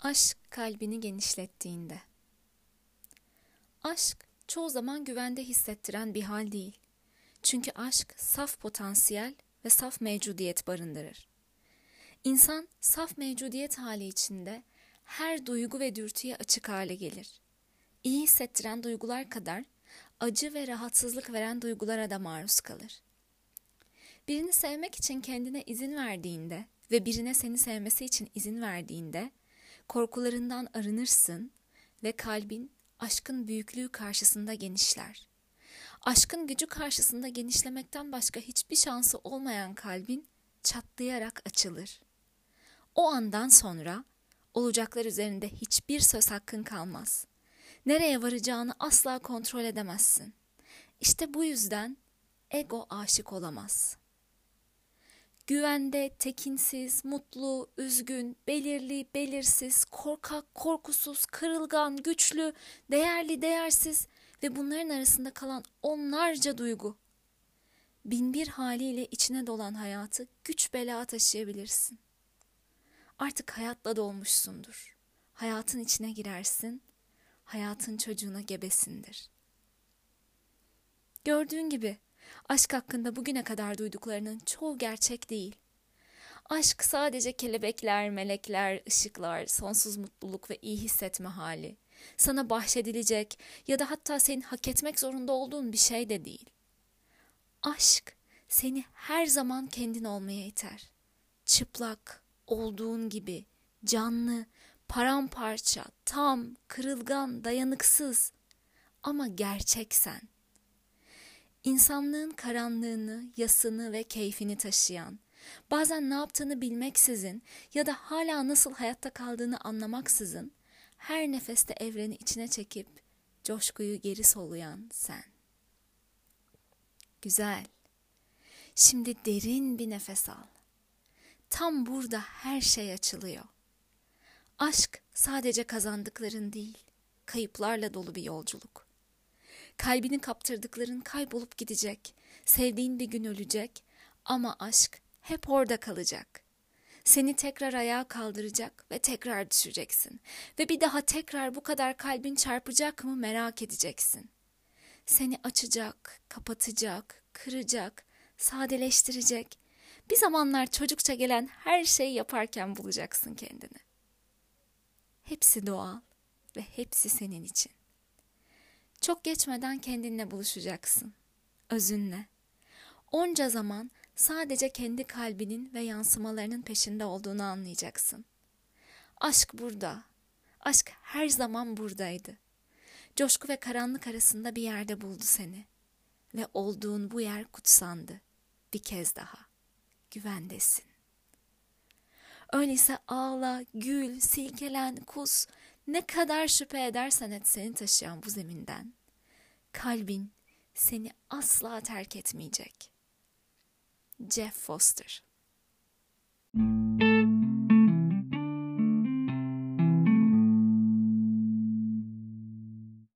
Aşk kalbini genişlettiğinde. Aşk çoğu zaman güvende hissettiren bir hal değil. Çünkü aşk saf potansiyel ve saf mevcudiyet barındırır. İnsan saf mevcudiyet hali içinde her duygu ve dürtüye açık hale gelir. İyi hissettiren duygular kadar acı ve rahatsızlık veren duygulara da maruz kalır. Birini sevmek için kendine izin verdiğinde ve birine seni sevmesi için izin verdiğinde korkularından arınırsın ve kalbin aşkın büyüklüğü karşısında genişler. Aşkın gücü karşısında genişlemekten başka hiçbir şansı olmayan kalbin çatlayarak açılır. O andan sonra olacaklar üzerinde hiçbir söz hakkın kalmaz. Nereye varacağını asla kontrol edemezsin. İşte bu yüzden ego aşık olamaz.'' Güvende, tekinsiz, mutlu, üzgün, belirli, belirsiz, korkak, korkusuz, kırılgan, güçlü, değerli, değersiz ve bunların arasında kalan onlarca duygu. Binbir haliyle içine dolan hayatı güç bela taşıyabilirsin. Artık hayatla dolmuşsundur. Hayatın içine girersin, hayatın çocuğuna gebesindir. Gördüğün gibi Aşk hakkında bugüne kadar duyduklarının çoğu gerçek değil. Aşk sadece kelebekler, melekler, ışıklar, sonsuz mutluluk ve iyi hissetme hali. Sana bahşedilecek ya da hatta senin hak etmek zorunda olduğun bir şey de değil. Aşk seni her zaman kendin olmaya iter. Çıplak, olduğun gibi, canlı, paramparça, tam, kırılgan, dayanıksız ama gerçek sen insanlığın karanlığını, yasını ve keyfini taşıyan, bazen ne yaptığını bilmeksizin ya da hala nasıl hayatta kaldığını anlamaksızın, her nefeste evreni içine çekip coşkuyu geri soluyan sen. Güzel. Şimdi derin bir nefes al. Tam burada her şey açılıyor. Aşk sadece kazandıkların değil, kayıplarla dolu bir yolculuk. Kalbini kaptırdıkların kaybolup gidecek. Sevdiğin bir gün ölecek ama aşk hep orada kalacak. Seni tekrar ayağa kaldıracak ve tekrar düşeceksin. Ve bir daha tekrar bu kadar kalbin çarpacak mı merak edeceksin. Seni açacak, kapatacak, kıracak, sadeleştirecek. Bir zamanlar çocukça gelen her şeyi yaparken bulacaksın kendini. Hepsi doğal ve hepsi senin için. Çok geçmeden kendinle buluşacaksın. Özünle. Onca zaman sadece kendi kalbinin ve yansımalarının peşinde olduğunu anlayacaksın. Aşk burada. Aşk her zaman buradaydı. Coşku ve karanlık arasında bir yerde buldu seni. Ve olduğun bu yer kutsandı. Bir kez daha. Güvendesin. Öyleyse ağla, gül, silkelen, kus, ne kadar şüphe edersen et seni taşıyan bu zeminden, kalbin seni asla terk etmeyecek. Jeff Foster Müzik